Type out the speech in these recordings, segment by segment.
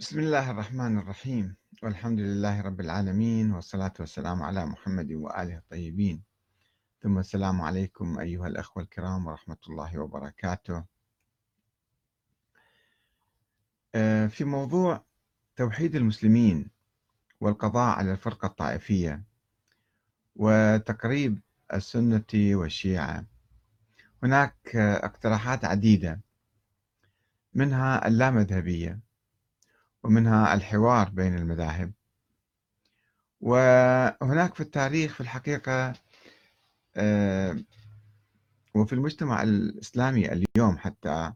بسم الله الرحمن الرحيم. والحمد لله رب العالمين والصلاة والسلام على محمد وآله الطيبين. ثم السلام عليكم أيها الأخوة الكرام ورحمة الله وبركاته. آه، في موضوع توحيد المسلمين والقضاء على الفرقة الطائفية وتقريب السنة والشيعة. هناك اقتراحات عديدة منها اللامذهبية. ومنها الحوار بين المذاهب. وهناك في التاريخ في الحقيقة آه، وفي المجتمع الإسلامي اليوم حتى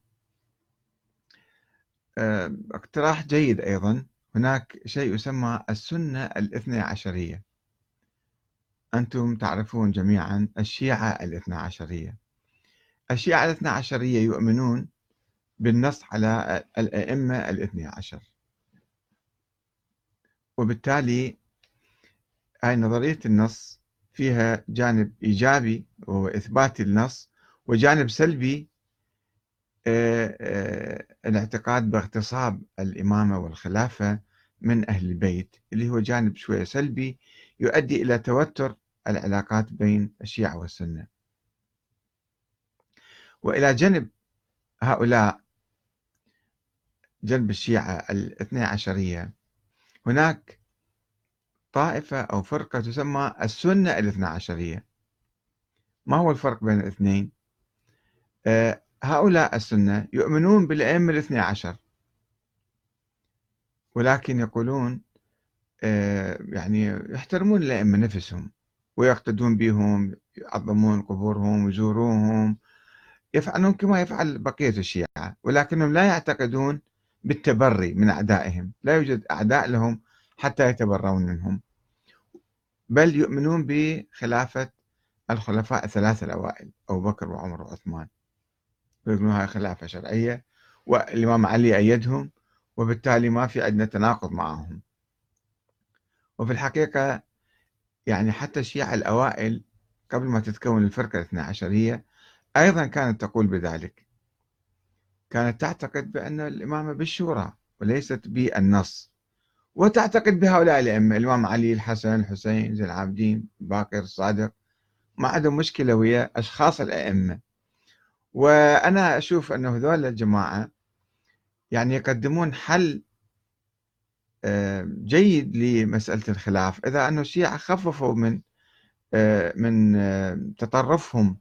آه، اقتراح جيد أيضا. هناك شيء يسمى السنة الاثنى عشرية. أنتم تعرفون جميعا الشيعة الاثنى عشرية. الشيعة الاثنى عشرية يؤمنون بالنص على الأئمة الاثنى عشر. وبالتالي هاي نظرية النص فيها جانب إيجابي وهو إثبات النص وجانب سلبي آه، آه، الاعتقاد باغتصاب الإمامة والخلافة من أهل البيت اللي هو جانب شوية سلبي يؤدي إلى توتر العلاقات بين الشيعة والسنة. وإلى جنب هؤلاء جنب الشيعة الاثنى عشرية هناك طائفة أو فرقة تسمى السنة الاثنى عشرية ما هو الفرق بين الاثنين؟ آه، هؤلاء السنة يؤمنون بالأئمة الاثنى عشر. ولكن يقولون آه، يعني يحترمون الأئمة نفسهم ويقتدون بهم يعظمون قبورهم ويزوروهم يفعلون كما يفعل بقية الشيعة. ولكنهم لا يعتقدون بالتبري من أعدائهم. لا يوجد أعداء لهم حتى يتبرون منهم. بل يؤمنون بخلافة الخلفاء الثلاثة الأوائل أبو بكر وعمر وعثمان. ويقولون هاي خلافة شرعية والإمام علي أيدهم وبالتالي ما في عندنا تناقض معهم. وفي الحقيقة يعني حتى الشيعة الأوائل قبل ما تتكون الفرقة الاثنى عشرية أيضا كانت تقول بذلك. كانت تعتقد بأن الإمامة بالشورى وليست بالنص. وتعتقد بهؤلاء الأئمة الإمام علي الحسن الحسين زين العابدين باقر الصادق ما عندهم مشكلة ويا أشخاص الأئمة. وأنا أشوف أنه هذول الجماعة يعني يقدمون حل آه، جيد لمسألة الخلاف. إذا أن الشيعة خففوا من آه، من آه، تطرفهم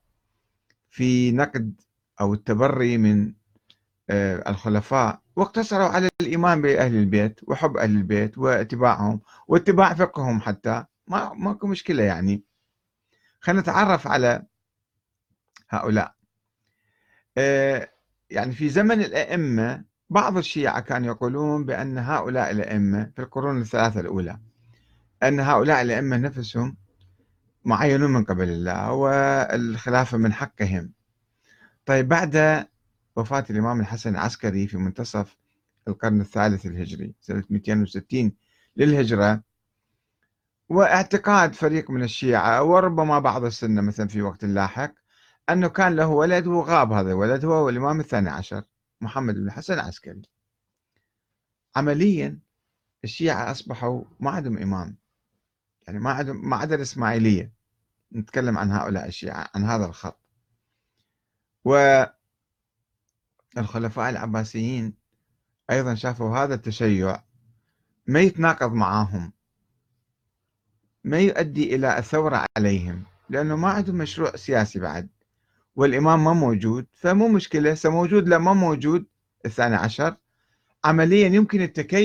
في نقد أو التبري من الخلفاء واقتصروا على الإيمان بأهل البيت وحب أهل البيت واتباعهم واتباع فقههم حتى. ما ماكو مشكلة يعني. خلينا نتعرف على هؤلاء. يعني في زمن الأئمة بعض الشيعة كانوا يقولون بأن هؤلاء الأئمة في القرون الثلاثة الأولى أن هؤلاء الأئمة نفسهم معينون من قبل الله والخلافة من حقهم. طيب بعد وفاة الإمام الحسن العسكري في منتصف القرن الثالث الهجري سنة 260 للهجرة. واعتقاد فريق من الشيعة وربما بعض السنة مثلا في وقت لاحق أنه كان له ولد وغاب هذا الولد هو الإمام الثاني عشر محمد بن الحسن العسكري. عمليا الشيعة أصبحوا ما عندهم إمام يعني ما عندهم ما عدا الإسماعيلية. نتكلم عن هؤلاء الشيعة عن هذا الخط. والخلفاء العباسيين أيضا شافوا هذا التشيع ما يتناقض معاهم ما يؤدي إلى الثورة عليهم لأنه ما عندهم مشروع سياسي بعد والإمام ما موجود فمو مشكلة سموجود لا ما موجود. الثاني عشر عمليا يمكن التكيف